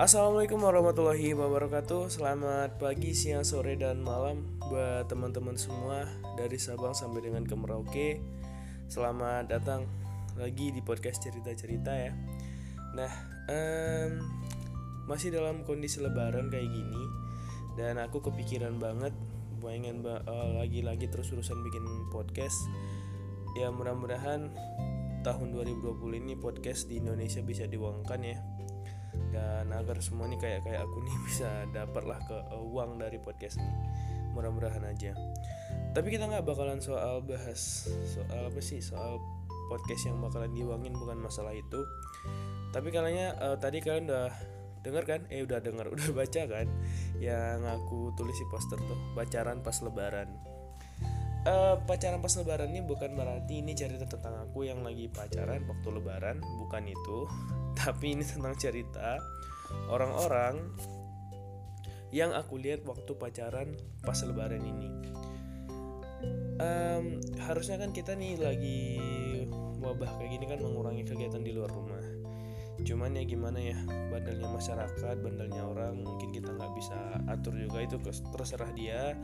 Assalamualaikum warahmatullahi wabarakatuh. Selamat pagi, siang, sore, dan malam Buat teman-teman semua Dari Sabang sampai dengan ke Merauke. Selamat datang lagi di podcast cerita-cerita ya. Nah, um, masih dalam kondisi lebaran kayak gini Dan aku kepikiran banget Pengen ba uh, lagi-lagi terus urusan bikin podcast. Ya mudah-mudahan tahun 2020 ini podcast di Indonesia bisa diuangkan ya dan agar semua ini kayak kayak aku nih bisa dapatlah ke uh, uang dari podcast ini. Mudah-mudahan aja. Tapi kita nggak bakalan soal bahas soal apa sih? Soal podcast yang bakalan diuangin bukan masalah itu. Tapi kalian uh, tadi kalian udah dengar kan? Eh udah dengar udah baca kan? Yang aku tulis di poster tuh pacaran pas lebaran uh, pacaran pas lebaran ini bukan berarti ini cerita tentang aku yang lagi pacaran waktu lebaran bukan itu. Tapi ini tentang cerita orang-orang yang aku lihat waktu pacaran pas lebaran ini. Um, harusnya kan kita nih lagi wabah kayak gini kan mengurangi kegiatan di luar rumah cuman ya gimana ya bandelnya masyarakat bandelnya orang mungkin kita nggak bisa atur juga itu terserah dia.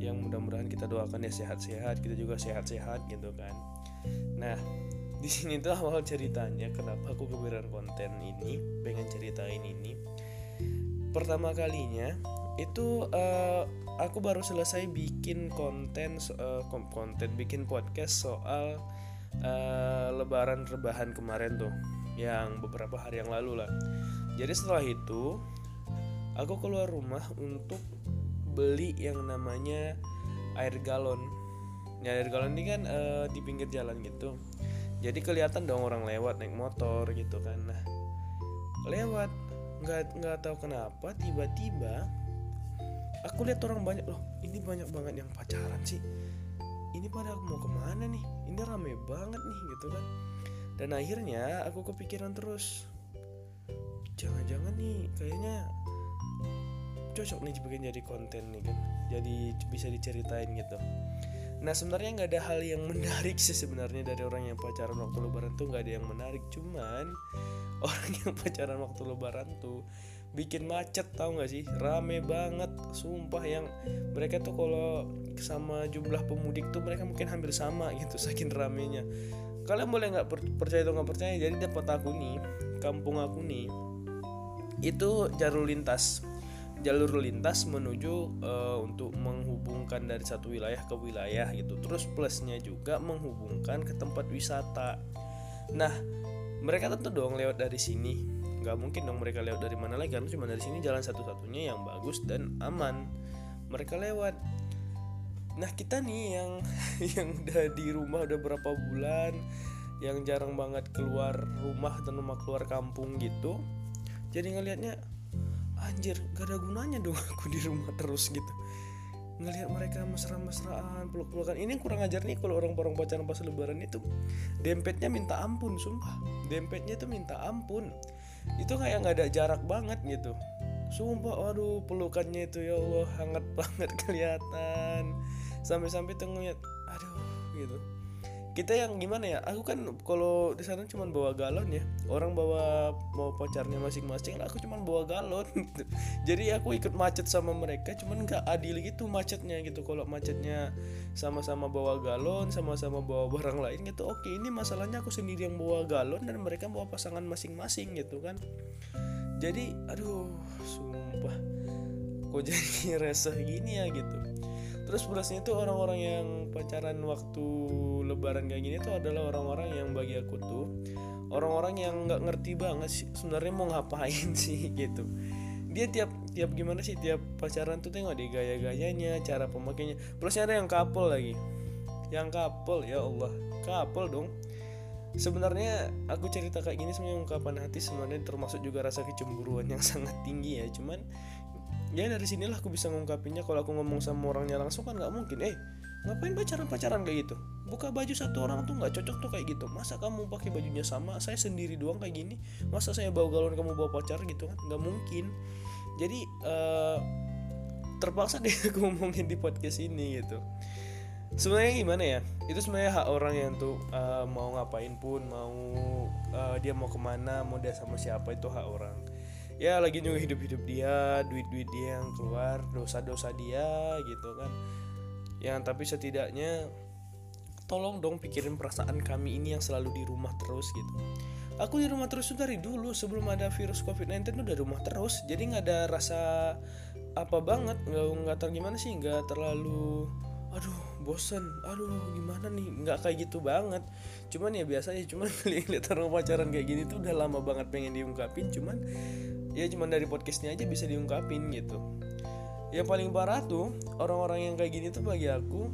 Yang mudah-mudahan kita doakan ya sehat-sehat kita juga sehat-sehat gitu kan. Nah di sini tuh awal ceritanya kenapa aku kepikiran konten ini pengen ceritain ini. Pertama kalinya itu uh, aku baru selesai bikin konten uh, konten bikin podcast soal uh, lebaran rebahan kemarin tuh yang beberapa hari yang lalu lah. Jadi setelah itu aku keluar rumah untuk beli yang namanya air galon. Ya air galon ini kan uh, di pinggir jalan gitu. Jadi kelihatan dong orang lewat naik motor gitu kan. Nah lewat nggak nggak tahu kenapa tiba-tiba aku lihat orang banyak. Loh ini banyak banget yang pacaran sih. Ini pada mau ke mana nih? Ini rame banget nih gitu kan dan akhirnya aku kepikiran terus jangan-jangan nih kayaknya cocok nih bikin jadi konten nih kan jadi bisa diceritain gitu. Nah sebenarnya nggak ada hal yang menarik sih sebenarnya dari orang yang pacaran waktu lebaran tuh nggak ada yang menarik. Cuman orang yang pacaran waktu lebaran tuh bikin macet tau gak sih? Rame banget sumpah yang mereka tuh kalau sama jumlah pemudik tuh mereka mungkin hampir sama gitu saking ramenya kalian boleh nggak percaya atau nggak percaya jadi dapat aku nih kampung aku nih itu jalur lintas jalur lintas menuju uh, untuk menghubungkan dari satu wilayah ke wilayah gitu. Terus plusnya juga menghubungkan ke tempat wisata. Nah, mereka tentu dong lewat dari sini. Gak mungkin dong mereka lewat dari mana lagi karena cuma dari sini jalan satu-satunya yang bagus dan aman. Mereka lewat. Nah, kita nih yang yang udah di rumah udah berapa bulan, yang jarang banget keluar rumah atau rumah keluar kampung gitu. Jadi ngelihatnya anjir gak ada gunanya dong aku di rumah terus gitu. Ngelihat mereka mesra-mesraan peluk-pelukan. Ini kurang ajar nih kalau orang-orang pacaran pas lebaran itu dempetnya minta ampun sumpah. Dempetnya itu minta ampun. Itu kayak nggak ada jarak banget gitu. Sumpah aduh pelukannya itu ya Allah hangat banget kelihatan sampai-sampai tuh ngeliat aduh gitu. Kita yang gimana ya aku kan kalau di sana cuma bawa galon ya. Orang bawa mau pacarnya masing-masing aku cuma bawa galon. Jadi aku ikut macet sama mereka cuman nggak adil gitu macetnya gitu. Kalau macetnya sama-sama bawa galon sama-sama bawa barang lain gitu oke ini masalahnya aku sendiri yang bawa galon dan mereka bawa pasangan masing-masing gitu kan. Jadi aduh sumpah. Kok jadi resah gini ya gitu terus plusnya itu orang-orang yang pacaran waktu lebaran kayak gini tuh adalah orang-orang yang bagi aku tuh orang-orang yang nggak ngerti banget sih sebenarnya mau ngapain sih gitu. Dia tiap tiap gimana sih tiap pacaran tuh tengok deh gaya-gayanya cara pemakainya. Plusnya ada yang couple lagi. Yang couple ya Allah. Couple dong. Sebenarnya aku cerita kayak gini sebenarnya ungkapan hati sebenarnya termasuk juga rasa kecemburuan yang sangat tinggi ya. Cuman ya dari sinilah aku bisa ngungkapinnya kalau aku ngomong sama orangnya langsung kan nggak mungkin. Eh ngapain pacaran pacaran kayak gitu? Buka baju satu orang tuh nggak cocok tuh kayak gitu. Masa kamu pakai bajunya sama saya sendiri doang kayak gini? Masa saya bawa galon kamu bawa pacar gitu kan? Nggak mungkin. Jadi uh, terpaksa deh aku ngomongin di podcast ini gitu. Sebenarnya gimana ya? Itu sebenarnya hak orang yang tuh uh, mau ngapain pun mau uh, dia mau ke mana mau dia sama siapa itu hak orang ya lagi juga hidup-hidup dia duit-duit dia yang keluar dosa-dosa dia gitu kan. Yang tapi setidaknya tolong dong pikirin perasaan kami ini yang selalu di rumah terus gitu. Aku di rumah terus tuh dari dulu sebelum ada virus covid-19 tuh udah rumah terus. Jadi nggak ada rasa apa banget nggak nggak ter gimana sih nggak terlalu aduh bosen aduh gimana nih? Nggak kayak gitu banget. Cuman ya biasanya cuman lihat orang pacaran kayak gini tuh udah lama banget pengen diungkapin cuman ya cuman dari podcastnya aja bisa diungkapin gitu. Yang paling parah tuh orang-orang yang kayak gini tuh bagi aku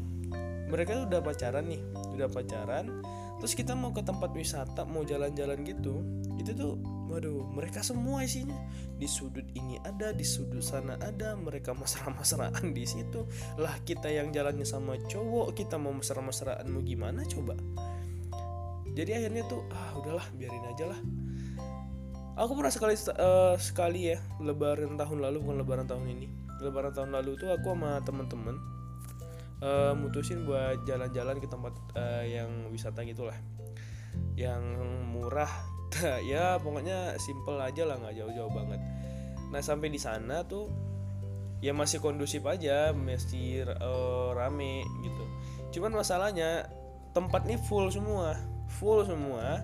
mereka tuh udah pacaran nih udah pacaran terus kita mau ke tempat wisata mau jalan-jalan gitu itu tuh waduh mereka semua isinya. Di sudut ini ada di sudut sana ada mereka mesra-mesraan di situ. Lah kita yang jalannya sama cowok kita mau mesra-mesraan mau gimana coba? Jadi akhirnya tuh ah udahlah biarin aja lah aku pernah sekali uh, sekali ya lebaran tahun lalu bukan lebaran tahun ini. Lebaran tahun lalu tuh aku sama temen-temen uh, mutusin buat jalan-jalan ke tempat uh, yang wisata gitulah. Yang murah ya pokoknya simple aja lah nggak jauh-jauh banget. Nah sampai di sana tuh ya masih kondusif aja masih uh, rame gitu. Cuman masalahnya tempat ini full semua full semua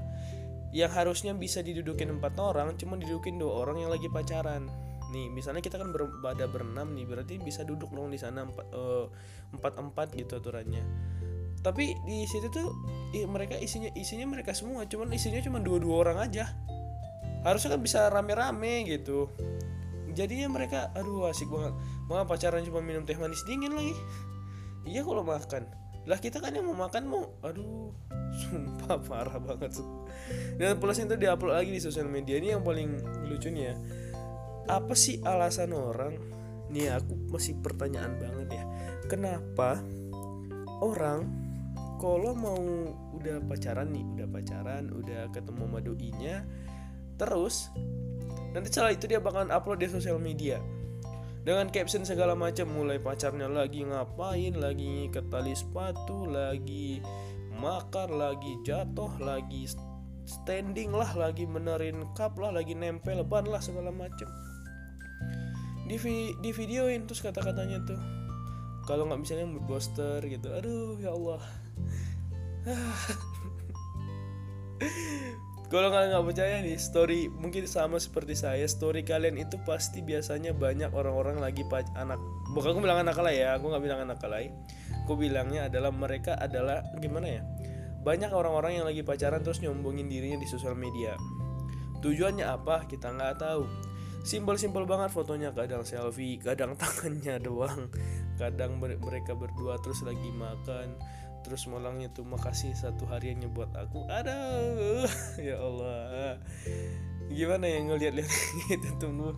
yang harusnya bisa didudukin empat orang cuma didudukin dua orang yang lagi pacaran. Nih misalnya kita kan ber, ada berenam nih berarti bisa duduk dong di sana empat uh, empat empat gitu aturannya. Tapi di situ tuh i, mereka isinya isinya mereka semua cuman isinya cuma dua dua orang aja. Harusnya kan bisa rame-rame gitu. Jadinya mereka aduh asik banget. Mau pacaran cuma minum teh manis dingin lagi. Iya kalau makan lah kita kan yang mau makan mau aduh sumpah parah banget. Dan plusnya itu diupload lagi di sosial media ini yang paling lucunya apa sih alasan orang nih aku masih pertanyaan banget ya. Kenapa orang kalau mau udah pacaran nih udah pacaran udah ketemu sama doinya terus nanti setelah itu dia bakalan upload di sosial media dengan caption segala macam mulai pacarnya lagi ngapain lagi ke tali sepatu lagi makan lagi jatuh lagi standing lah lagi menerin cup lah lagi nempel ban lah segala macam. Di, di videoin terus kata-katanya tuh. Kalau nggak misalnya mood booster gitu aduh ya Allah kalau kalian nggak percaya nih story mungkin sama seperti saya story kalian itu pasti biasanya banyak orang-orang lagi anak bukan aku bilang anak ya aku nggak bilang anak alay. Aku bilangnya adalah mereka adalah gimana ya banyak orang-orang yang lagi pacaran terus nyombongin dirinya di sosial media. Tujuannya apa? Kita nggak tahu. Simpel-simpel banget fotonya kadang selfie kadang tangannya doang kadang mereka berdua terus lagi makan terus malangnya tuh makasih satu hariannya buat aku. Aduh ya Allah. Gimana ya ngeliat-liat gitu tuh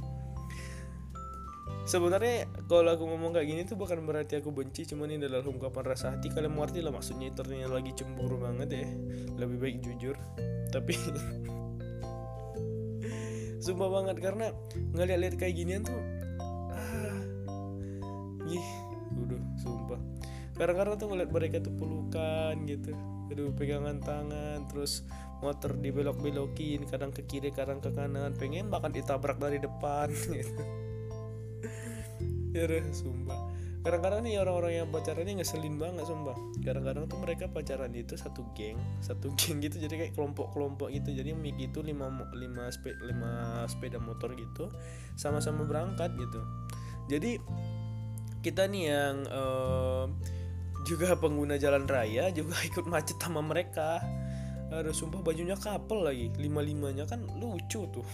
sebenarnya kalau aku ngomong kayak gini tuh bukan berarti aku benci cuman ini adalah ungkapan rasa hati. Kalian mengerti lah maksudnya ternyata lagi cemburu banget ya. Lebih baik jujur. Tapi sumpah banget karena ngeliat-liat kayak ginian tuh ah ih. udah sumpah kadang-kadang tuh ngeliat mereka tuh pelukan gitu. Aduh pegangan tangan terus motor dibelok-belokin kadang ke kiri kadang ke kanan. Pengen bahkan ditabrak dari depan gitu. Ya sumpah. Kadang-kadang nih orang-orang yang pacarannya ngeselin banget sumpah. Kadang-kadang tuh mereka pacaran itu satu geng satu geng gitu. Jadi kayak kelompok-kelompok gitu. Jadi mik itu lima lima sepeda lima sepeda motor gitu sama-sama berangkat gitu. Jadi kita nih yang uh, juga pengguna jalan raya juga ikut macet sama mereka. Ada sumpah bajunya kapel lagi. Lima limanya kan lucu tuh.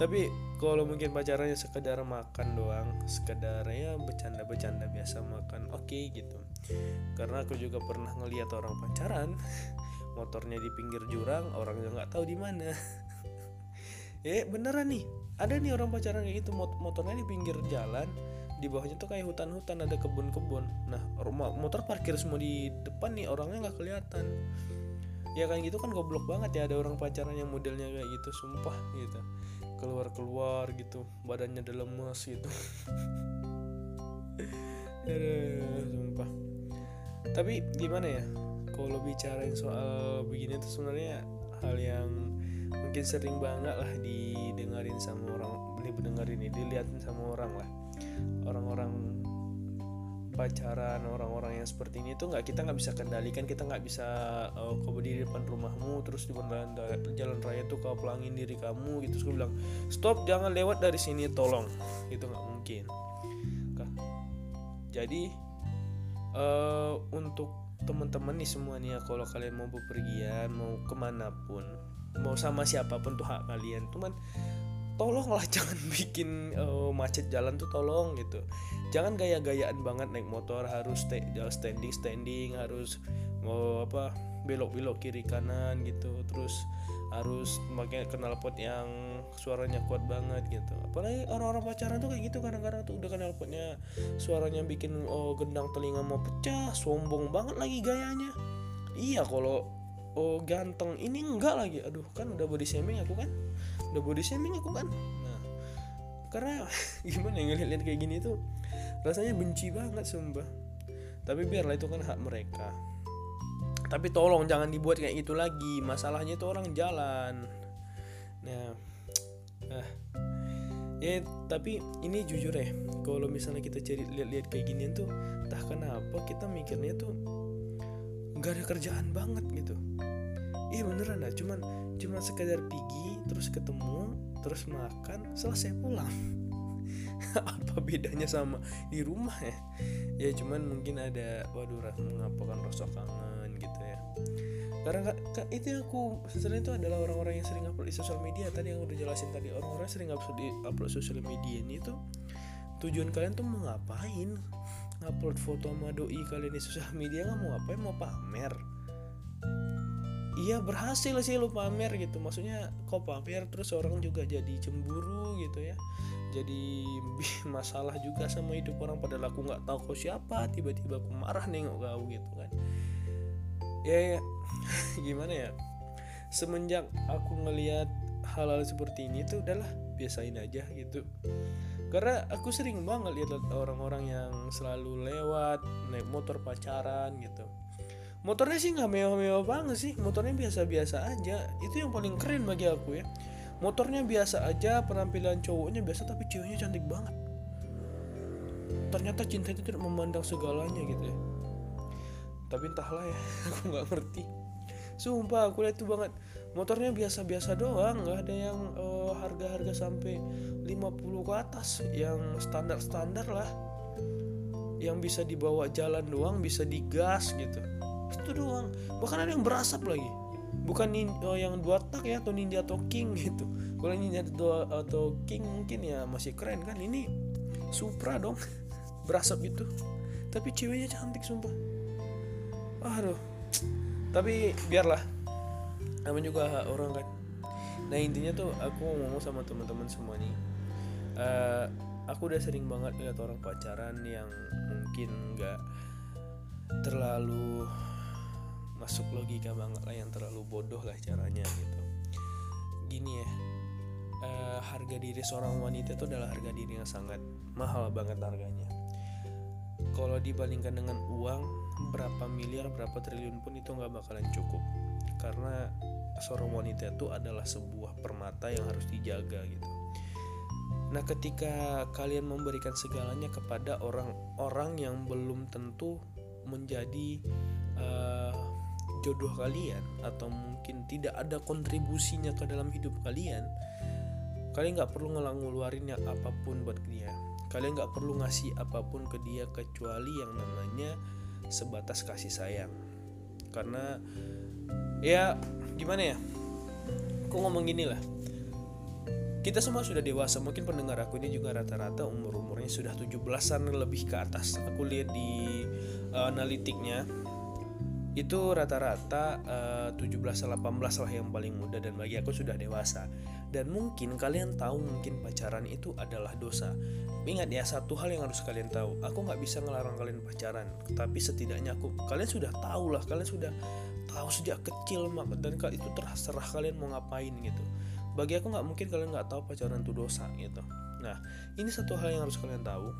Tapi kalau mungkin pacarannya sekedar makan doang sekedar ya bercanda-bercanda biasa makan oke okay, gitu. Karena aku juga pernah ngeliat orang pacaran motornya di pinggir jurang orangnya nggak tahu di mana. Ya beneran nih ada nih orang pacaran kayak gitu motornya di pinggir jalan di bawahnya tuh kayak hutan-hutan ada kebun-kebun. Nah rumah motor parkir semua di depan nih orangnya nggak kelihatan. Ya kan gitu kan goblok banget ya ada orang pacaran yang modelnya kayak gitu sumpah gitu. Keluar-keluar gitu badannya udah lemas gitu. Sumpah. Tapi gimana ya kalau bicarain soal begini tuh sebenarnya hal yang mungkin sering banget lah didengarin sama orang ini dilihatin sama orang lah orang-orang pacaran orang-orang yang seperti ini tuh nggak kita nggak bisa kendalikan kita nggak bisa uh, kau berdiri di depan rumahmu terus di jalan jalan raya tuh kau pelangin diri kamu gitu. Terus bilang stop jangan lewat dari sini tolong. Itu nggak mungkin. Jadi uh, untuk teman-teman nih semua nih ya kalau kalian mau bepergian mau ke mana pun mau sama siapa pun tuh hak kalian cuman tolonglah jangan bikin uh, macet jalan tuh tolong gitu. Jangan gaya-gayaan banget naik motor harus standing standing harus mau apa belok-belok kiri kanan gitu. Terus harus pakai knalpot yang suaranya kuat banget gitu. Apalagi orang-orang pacaran tuh kayak gitu kadang-kadang tuh udah knalpotnya suaranya bikin oh, gendang telinga mau pecah sombong banget lagi gayanya. Iya kalau oh ganteng ini enggak lagi. Aduh kan udah body shaming aku kan udah body shaming aku kan. Nah karena gimana yang ngeliat kayak gini tuh rasanya benci banget sumpah. Tapi biarlah itu kan hak mereka. Tapi tolong jangan dibuat kayak gitu lagi. Masalahnya itu orang jalan. Nah nah. Ya tapi ini jujur ya kalau misalnya kita cari lihat-lihat kayak gini tuh entah kenapa kita mikirnya tuh nggak ada kerjaan banget gitu. Iya beneran dah cuman cuma sekedar pergi terus ketemu terus makan selesai pulang. Apa bedanya sama di rumah ya? Ya cuman mungkin ada waduh mengapa kan rasa kangen gitu ya. Karena itu yang aku sebenarnya itu adalah orang-orang yang sering upload di sosial media. Tadi yang udah jelasin tadi orang-orang sering upload di upload sosial media ini tuh tujuan kalian tuh mau ngapain? Ngupload foto sama doi kalian di sosial media nggak mau ngapain? Mau pamer iya berhasil sih lu pamer gitu. Maksudnya kok pamer terus orang juga jadi cemburu gitu ya. Jadi masalah juga sama hidup orang padahal aku nggak tahu kau siapa tiba-tiba aku marah nengok kau gitu kan. Ya, ya. Gimana ya? Semenjak aku ngelihat hal-hal seperti ini tuh udahlah biasain aja gitu. Karena aku sering banget lihat orang-orang yang selalu lewat naik motor pacaran gitu motornya sih nggak mewah-mewah banget sih motornya biasa-biasa aja. Itu yang paling keren bagi aku ya. Motornya biasa aja penampilan cowoknya biasa tapi ceweknya cantik banget. Ternyata cinta itu tidak memandang segalanya gitu ya. Tapi entahlah ya aku nggak ngerti. Sumpah aku lihat tuh banget. Motornya biasa-biasa doang nggak ada yang uh, harga-harga sampai 50 ke atas. Yang standar-standar lah. Yang bisa dibawa jalan doang bisa digas gitu itu doang. Bahkan ada yang berasap lagi. Bukan nin oh, yang dua tak ya atau ninja atau king gitu. Kalau ninja atau, atau king mungkin ya masih keren kan. Ini supra dong. Berasap gitu. Tapi ceweknya cantik sumpah. Aduh. Tapi biarlah. Namanya juga orang kan. Nah intinya tuh aku mau ngomong sama teman-teman semua nih uh, aku udah sering banget lihat orang pacaran yang mungkin nggak terlalu masuk logika banget lah yang terlalu bodoh lah caranya gitu. Gini ya uh, harga diri seorang wanita itu adalah harga diri yang sangat mahal banget harganya. Kalau dibandingkan dengan uang berapa miliar berapa triliun pun itu nggak bakalan cukup. Karena seorang wanita itu adalah sebuah permata yang harus dijaga gitu. Nah ketika kalian memberikan segalanya kepada orang-orang yang belum tentu menjadi uh, jodoh kalian atau mungkin tidak ada kontribusinya ke dalam hidup kalian kalian nggak perlu ngeluarin apa pun buat dia. Kalian nggak perlu ngasih apa pun ke dia kecuali yang namanya sebatas kasih sayang. Karena ya gimana ya? Aku ngomong gini lah. Kita semua sudah dewasa mungkin pendengar aku ini juga rata-rata umur-umurnya sudah 17-an lebih ke atas. Aku lihat di uh, analitiknya itu rata-rata uh, 17-18 lah yang paling muda dan bagi aku sudah dewasa. Dan mungkin kalian tahu mungkin pacaran itu adalah dosa. Ingat ya satu hal yang harus kalian tahu. Aku nggak bisa ngelarang kalian pacaran tapi setidaknya aku kalian sudah tahu lah kalian sudah tahu sejak kecil mak. Dan itu terserah kalian mau ngapain gitu. Bagi aku nggak mungkin kalian nggak tahu pacaran itu dosa gitu. Nah ini satu hal yang harus kalian tahu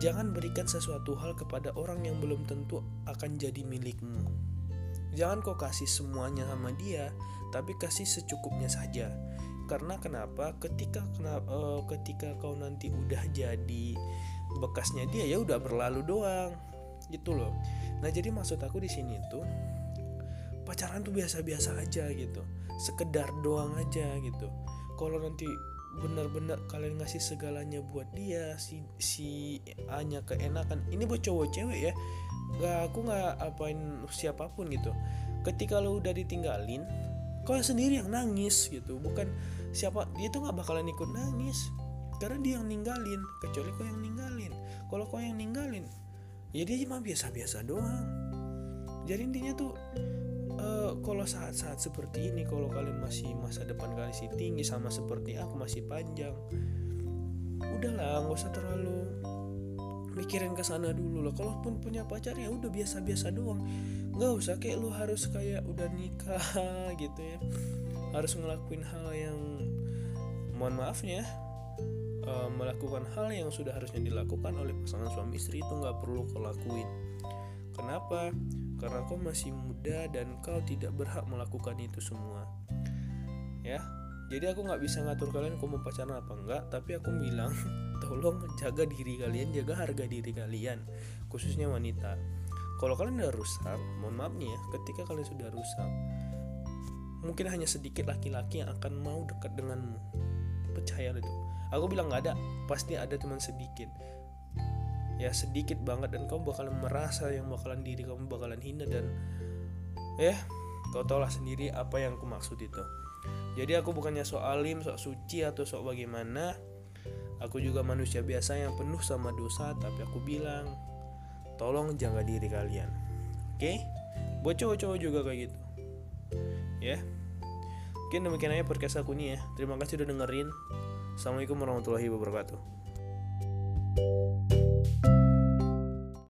Jangan berikan sesuatu hal kepada orang yang belum tentu akan jadi milikmu. jangan kau kasih semuanya sama dia tapi kasih secukupnya saja. Karena kenapa? Ketika kenapa uh, ketika kau nanti udah jadi bekasnya dia ya udah berlalu doang. Gitu loh. Nah jadi maksud aku di sini tuh pacaran tuh biasa-biasa aja gitu. Sekedar doang aja gitu. Kalau nanti benar-benar kalian ngasih segalanya buat dia si si hanya keenakan. Ini buat cowok cewek ya. Nggak aku nggak apain siapa pun gitu. Ketika lo udah ditinggalin kau sendiri yang nangis gitu. Bukan siapa dia tuh nggak bakalan ikut nangis. Karena dia yang ninggalin kecuali kau yang ninggalin. Kalau kau yang ninggalin ya cuma biasa-biasa doang. Jadi intinya tuh uh, kalau saat-saat seperti ini kalau kalian masih masa depan kalian masih tinggi sama seperti aku masih panjang udahlah nggak usah terlalu mikirin ke sana dulu lah. Kalaupun punya pacar ya udah biasa-biasa doang. Nggak usah kayak lu harus kayak udah nikah gitu ya. Harus ngelakuin hal yang mohon maafnya uh, melakukan hal yang sudah harusnya dilakukan oleh pasangan suami istri itu nggak perlu kau lakuin kenapa? Karena kau masih muda dan kau tidak berhak melakukan itu semua. Ya jadi aku nggak bisa ngatur kalian kau mau pacaran apa enggak tapi aku bilang tolong jaga diri kalian jaga harga diri kalian khususnya wanita. Kalau kalian udah rusak mohon maaf nih ya ketika kalian sudah rusak mungkin hanya sedikit laki-laki yang akan mau dekat denganmu. Percaya itu. Aku bilang nggak ada pasti ada teman sedikit ya sedikit banget dan kamu bakalan merasa yang bakalan diri kamu bakalan hina dan ya kau tau lah sendiri apa yang aku maksud itu. Jadi aku bukannya sok alim sok suci atau sok bagaimana. Aku juga manusia biasa yang penuh sama dosa tapi aku bilang tolong jaga diri kalian. Oke? Okay? buat cowok-cowok juga kayak gitu. Ya? Mungkin demikian aja podcast aku nih ya. Terima kasih udah dengerin. Assalamualaikum warahmatullahi wabarakatuh